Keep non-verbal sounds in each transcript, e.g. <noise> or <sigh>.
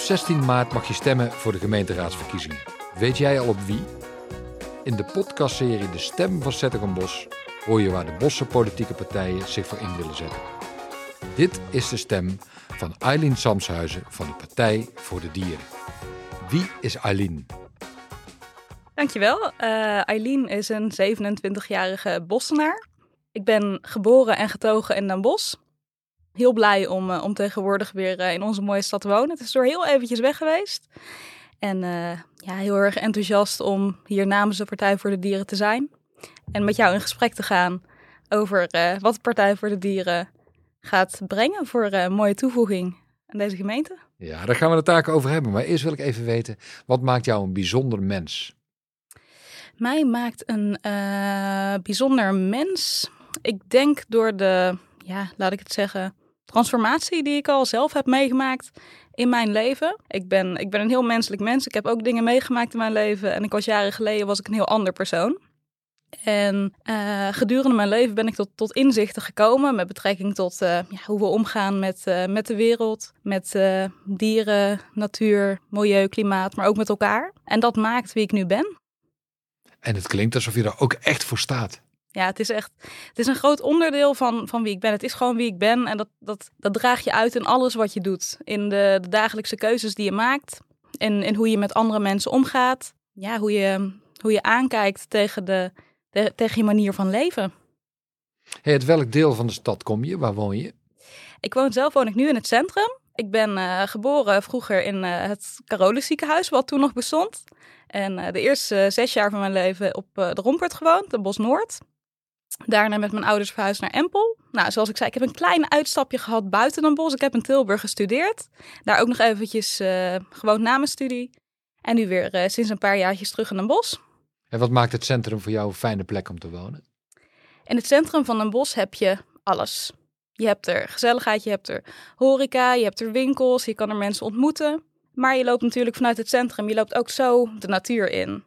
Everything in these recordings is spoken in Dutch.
Op 16 maart mag je stemmen voor de gemeenteraadsverkiezingen. Weet jij al op wie? In de podcastserie De Stem van Zettergenbos hoor je waar de bosse politieke partijen zich voor in willen zetten. Dit is de stem van Eileen Samshuizen van de Partij voor de Dieren. Wie is Eileen? Dankjewel. Uh, Eileen is een 27-jarige bossenaar. Ik ben geboren en getogen in Den. Heel blij om, uh, om tegenwoordig weer uh, in onze mooie stad te wonen. Het is door heel eventjes weg geweest. En ja, heel erg enthousiast om hier namens de Partij voor de Dieren te zijn. En met jou in gesprek te gaan over wat de Partij voor de Dieren gaat brengen voor een mooie toevoeging aan deze gemeente. Ja, daar gaan we het taak over hebben. Maar eerst wil ik even weten, wat maakt jou een bijzonder mens? Mij maakt een uh, bijzonder mens. Ik denk door de, ja, laat ik het zeggen, transformatie die ik al zelf heb meegemaakt in mijn leven. Ik ben, ik ben een heel menselijk mens. Ik heb ook dingen meegemaakt in mijn leven. En ik was jaren geleden was ik een heel ander persoon. En uh, gedurende mijn leven ben ik tot, tot inzichten gekomen met betrekking tot uh, ja, hoe we omgaan met, uh, met de wereld, met dieren, natuur, milieu, klimaat, maar ook met elkaar. En dat maakt wie ik nu ben. En het klinkt alsof je er ook echt voor staat. Ja, het is echt het is een groot onderdeel van, van wie ik ben. Het is gewoon wie ik ben en dat, dat, dat draag je uit in alles wat je doet. In de, de dagelijkse keuzes die je maakt, in, in hoe je met andere mensen omgaat. Ja, hoe je, hoe je aankijkt tegen, de, de tegen je manier van leven. Hey, uit welk deel van de stad kom je? Waar woon je? Ik woon zelf woon ik nu in het centrum. Ik ben uh, geboren vroeger in uh, het Carolus ziekenhuis, wat toen nog bestond. En uh, de eerste zes jaar van mijn leven op de Rompert gewoond, de Bos Noord. Daarna met mijn ouders verhuisd naar Empel. Nou, zoals ik zei, ik heb een klein uitstapje gehad buiten Den Bosch. Ik heb in Tilburg gestudeerd. Daar ook nog eventjes gewoon na mijn studie. En nu weer sinds een paar jaartjes terug in Den Bosch. En wat maakt het centrum voor jou een fijne plek om te wonen? In het centrum van Den Bosch heb je alles. Je hebt er gezelligheid, je hebt er horeca, je hebt er winkels, je kan er mensen ontmoeten. Maar je loopt natuurlijk vanuit het centrum, je loopt ook zo de natuur in.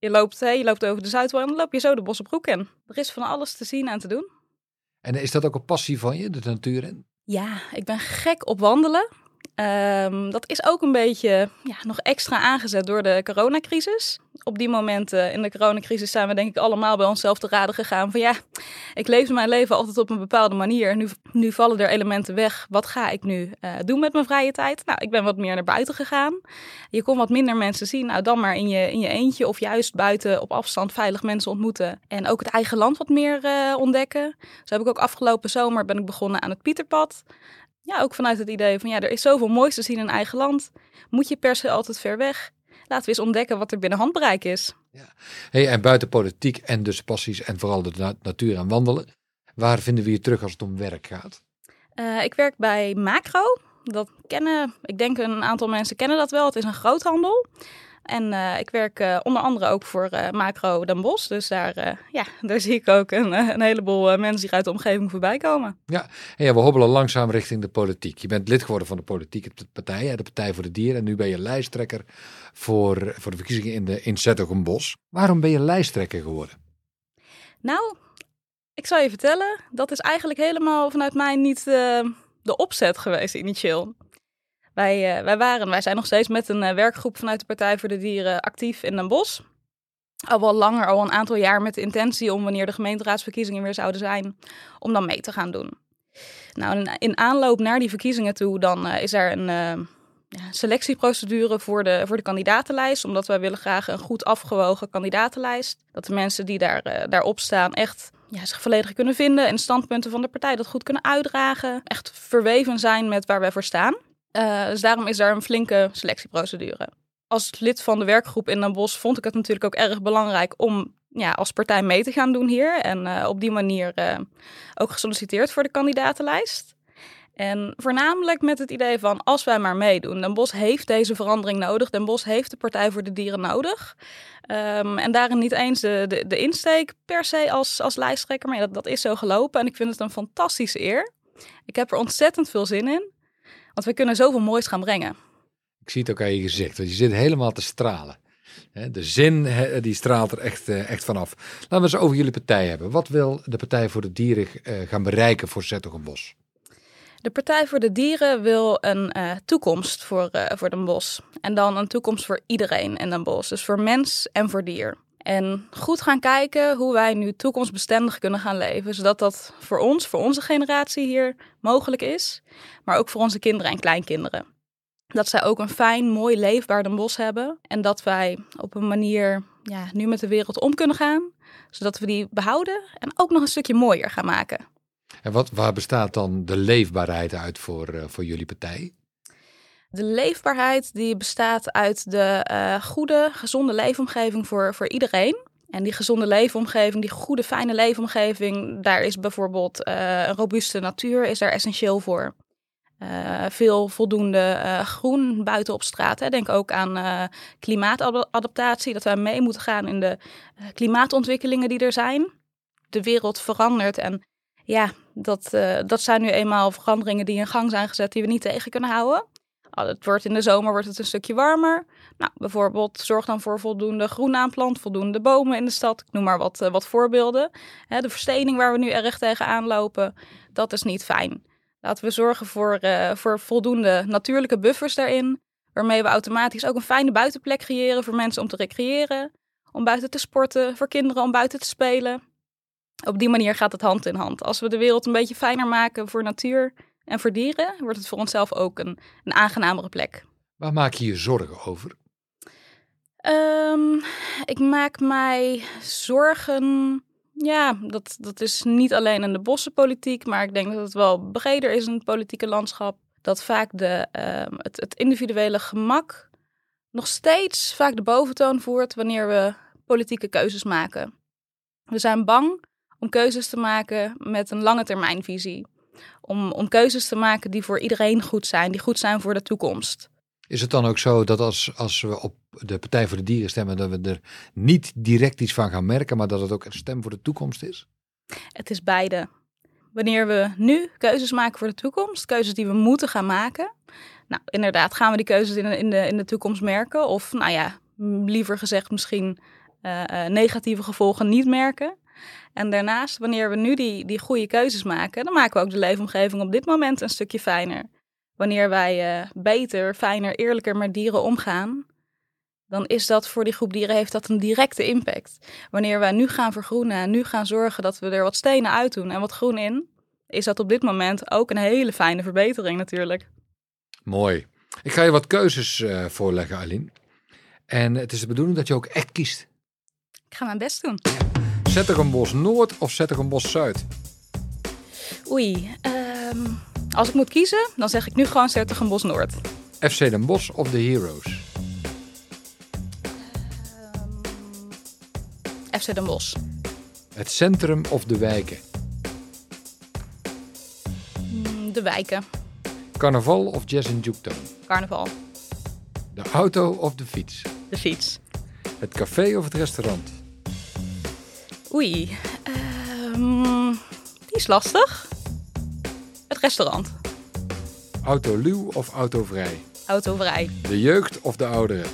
Je loopt, hè, je loopt over de Zuidwal en dan loop je zo de Bossenbroek in. Er is van alles te zien en te doen. En is dat ook een passie van je, de natuur in? Ja, ik ben gek op wandelen. Um, dat is ook een beetje ja, nog extra aangezet door de coronacrisis. Op die momenten in de coronacrisis zijn we denk ik allemaal bij onszelf te raden gegaan van ja, ik leef mijn leven altijd op een bepaalde manier. Nu, nu vallen er elementen weg. Wat ga ik nu uh, doen met mijn vrije tijd? Nou, ik ben wat meer naar buiten gegaan. Je kon wat minder mensen zien. Nou, dan maar in je, in je eentje of juist buiten op afstand veilig mensen ontmoeten. En ook het eigen land wat meer uh, ontdekken. Zo heb ik ook afgelopen zomer ben ik begonnen aan het Pieterpad. Ja, ook vanuit het idee van ja, er is zoveel moois te zien in eigen land. Moet je per se altijd ver weg? Laten we eens ontdekken wat er binnen handbereik is. Ja. Hey, en buiten politiek en dus passies en vooral de natuur en wandelen. Waar vinden we je terug als het om werk gaat? Uh, ik werk bij Macro. Dat kennen, ik denk een aantal mensen kennen dat wel. Het is een groothandel. En uh, ik werk uh, onder andere ook voor uh, Macro Den Bosch. Dus daar, ja, <laughs> daar zie ik ook een, een heleboel mensen die uit de omgeving voorbij komen. Ja, en ja, we hobbelen langzaam richting de politiek. Je bent lid geworden van de politieke partij, de Partij voor de Dieren. En nu ben je lijsttrekker voor, voor de verkiezingen in, de, in Bos. Waarom ben je lijsttrekker geworden? Nou, ik zal je vertellen. Dat is eigenlijk helemaal vanuit mij niet de opzet geweest initieel. Wij, uh, wij, waren, wij zijn nog steeds met een uh, werkgroep vanuit de Partij voor de Dieren actief in Den Bosch. Al wel langer, al een aantal jaar met de intentie om wanneer de gemeenteraadsverkiezingen weer zouden zijn, om dan mee te gaan doen. Nou, in, aanloop naar die verkiezingen toe, dan uh, is er een selectieprocedure voor de, voor de kandidatenlijst. Omdat wij willen graag een goed afgewogen kandidatenlijst. Dat de mensen die daar, daarop staan echt ja, zich volledig kunnen vinden en standpunten van de partij dat goed kunnen uitdragen. Echt verweven zijn met waar wij voor staan. Uh, dus daarom is daar een flinke selectieprocedure. Als lid van de werkgroep in Den Bosch vond ik het natuurlijk ook erg belangrijk om ja, als partij mee te gaan doen hier. En uh, op die manier uh, ook gesolliciteerd voor de kandidatenlijst. En voornamelijk met het idee van als wij maar meedoen. Den Bosch heeft deze verandering nodig. Den Bosch heeft de Partij voor de Dieren nodig. Um, en daarin niet eens de, de, de, insteek per se als, als lijsttrekker. Maar ja, dat, dat is zo gelopen. En ik vind het een fantastische eer. Ik heb er ontzettend veel zin in. Want we kunnen zoveel moois gaan brengen. Ik zie het ook aan je gezicht, want je zit helemaal te stralen. De zin die straalt er echt, eh, echt vanaf. Laten we eens over jullie partij hebben. Wat wil de Partij voor de Dieren eh, gaan bereiken voor Zettogenbos? De Partij voor de Dieren wil een uh, toekomst voor, uh, voor Den Bosch. En dan een toekomst voor iedereen in Den Bosch. Dus voor mens en voor dier. En goed gaan kijken hoe wij nu toekomstbestendig kunnen gaan leven. Zodat dat voor ons, voor onze generatie hier mogelijk is. Maar ook voor onze kinderen en kleinkinderen. Dat zij ook een fijn, mooi, leefbaar Den hebben. En dat wij op een manier ja, nu met de wereld om kunnen gaan. Zodat we die behouden en ook nog een stukje mooier gaan maken. En wat, waar bestaat dan de leefbaarheid uit voor, uh, voor jullie partij? De leefbaarheid die bestaat uit de uh, goede, gezonde leefomgeving voor, voor iedereen. En die gezonde leefomgeving, die goede, fijne leefomgeving, daar is bijvoorbeeld uh, een robuuste natuur is daar essentieel voor. Uh, veel voldoende groen buiten op straat. Hè. Denk ook aan klimaatadaptatie, dat wij mee moeten gaan in de klimaatontwikkelingen die er zijn. De wereld verandert en ja, dat, dat zijn nu eenmaal veranderingen die in gang zijn gezet die we niet tegen kunnen houden. Het wordt in de zomer wordt het een stukje warmer. Nou, bijvoorbeeld zorg dan voor voldoende groen aanplant, voldoende bomen in de stad. Ik noem maar wat, wat voorbeelden. Hè, de verstening waar we nu erg tegenaan lopen, dat is niet fijn. Laten we zorgen voor, uh, voor voldoende natuurlijke buffers daarin. Waarmee we automatisch ook een fijne buitenplek creëren voor mensen om te recreëren. Om buiten te sporten, voor kinderen om buiten te spelen. Op die manier gaat het hand in hand. Als we de wereld een beetje fijner maken voor natuur en voor dieren, wordt het voor onszelf ook een, een aangenamere plek. Waar maak je je zorgen over? Um, ik maak mij zorgen ja, dat, dat is niet alleen in de bossenpolitiek, maar ik denk dat het wel breder is in het politieke landschap. Dat vaak de, uh, het, het individuele gemak nog steeds vaak de boventoon voert wanneer we politieke keuzes maken. We zijn bang om keuzes te maken met een lange termijnvisie. Om, om keuzes te maken die voor iedereen goed zijn, die goed zijn voor de toekomst. Is het dan ook zo dat als, als we op de Partij voor de Dieren stemmen, dat we er niet direct iets van gaan merken, maar dat het ook een stem voor de toekomst is? Het is beide. Wanneer we nu keuzes maken voor de toekomst, keuzes die we moeten gaan maken. Nou, inderdaad, gaan we die keuzes in, in, de, in de toekomst merken? Of, nou ja, liever gezegd, misschien uh, uh, negatieve gevolgen niet merken. En daarnaast, wanneer we nu die, die goede keuzes maken, dan maken we ook de leefomgeving op dit moment een stukje fijner wanneer wij uh, beter, fijner, eerlijker met dieren omgaan, dan is dat voor die groep dieren heeft dat een directe impact. Wanneer wij nu gaan vergroenen en nu gaan zorgen dat we er wat stenen uit doen en wat groen in, is dat op dit moment ook een hele fijne verbetering natuurlijk. Mooi. Ik ga je wat keuzes uh, voorleggen, Aline. En het is de bedoeling dat je ook echt kiest. Ik ga mijn best doen. Zet er een bos Noord of zet er een bos Zuid? Oei, um, als ik moet kiezen, dan zeg ik nu gewoon Bos Noord. FC Den Bosch of de Heroes? Um, FC Den Bosch. Het centrum of de wijken? Mm, de wijken. Carnaval of jazz in Juketown? Carnaval. De auto of de fiets? De fiets. Het café of het restaurant? Oei, um, die is lastig restaurant. Autoluw of autovrij? Autovrij. De jeugd of de ouderen?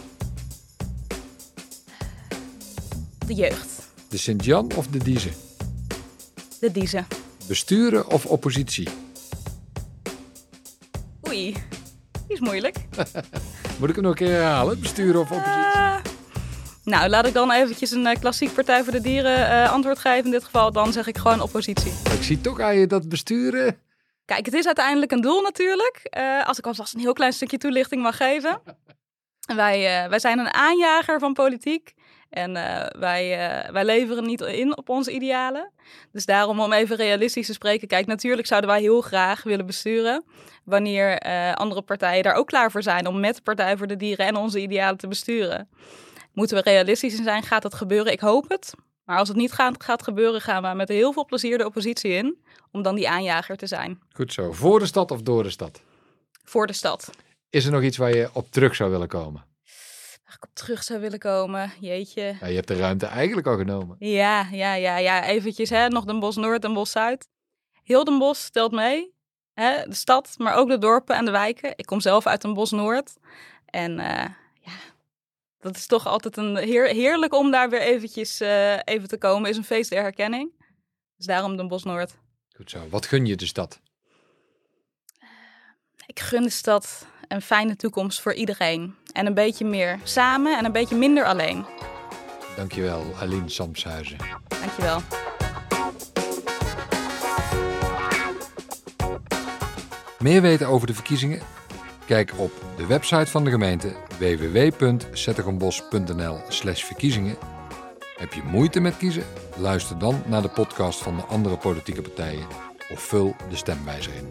De jeugd. De Sint-Jan of de Diezen? De Diezen. Besturen of oppositie? Oei, die is moeilijk. <laughs> Moet ik hem nog een keer herhalen? Besturen of oppositie? Uh, nou, laat ik dan eventjes een uh, klassiek Partij voor de Dieren uh, antwoord geven in dit geval. Dan zeg ik gewoon oppositie. Ik zie toch aan je dat besturen Kijk, het is uiteindelijk een doel natuurlijk. Uh, als ik alvast een heel klein stukje toelichting mag geven. <laughs> wij, uh, wij zijn een aanjager van politiek. En uh, wij, wij leveren niet in op onze idealen. Dus daarom om even realistisch te spreken. Kijk, natuurlijk zouden wij heel graag willen besturen. Wanneer andere partijen daar ook klaar voor zijn om met Partij voor de Dieren en onze idealen te besturen. Moeten we realistisch zijn? Gaat dat gebeuren? Ik hoop het. Maar als het niet gaat, gaat gebeuren, gaan we met heel veel plezier de oppositie in om dan die aanjager te zijn. Goed zo. Voor de stad of door de stad? Voor de stad. Is er nog iets waar je op terug zou willen komen? Waar ik op terug zou willen komen, jeetje. Ja, je hebt de ruimte eigenlijk al genomen. Ja, ja, ja, ja. Eventjes, hè, nog Den Bosch Noord en Bos Zuid. Heel Den Bosch stelt mee. Hè, de stad, maar ook de dorpen en de wijken. Ik kom zelf uit Den Bosch Noord. En uh, dat is toch altijd een heer, heerlijk om daar weer eventjes uh, even te komen. Is een feest der herkenning. Dus daarom Den Bosch Noord. Goed zo. Wat gun je de stad? Ik gun de stad een fijne toekomst voor iedereen. En een beetje meer samen en een beetje minder alleen. Dankjewel, Aline Samshuizen. Dankjewel. Meer weten over de verkiezingen? Kijk op de website van de gemeente www.zettegenbos.nl/verkiezingen. Heb je moeite met kiezen? Luister dan naar de podcast van de andere politieke partijen of vul de stemwijzer in.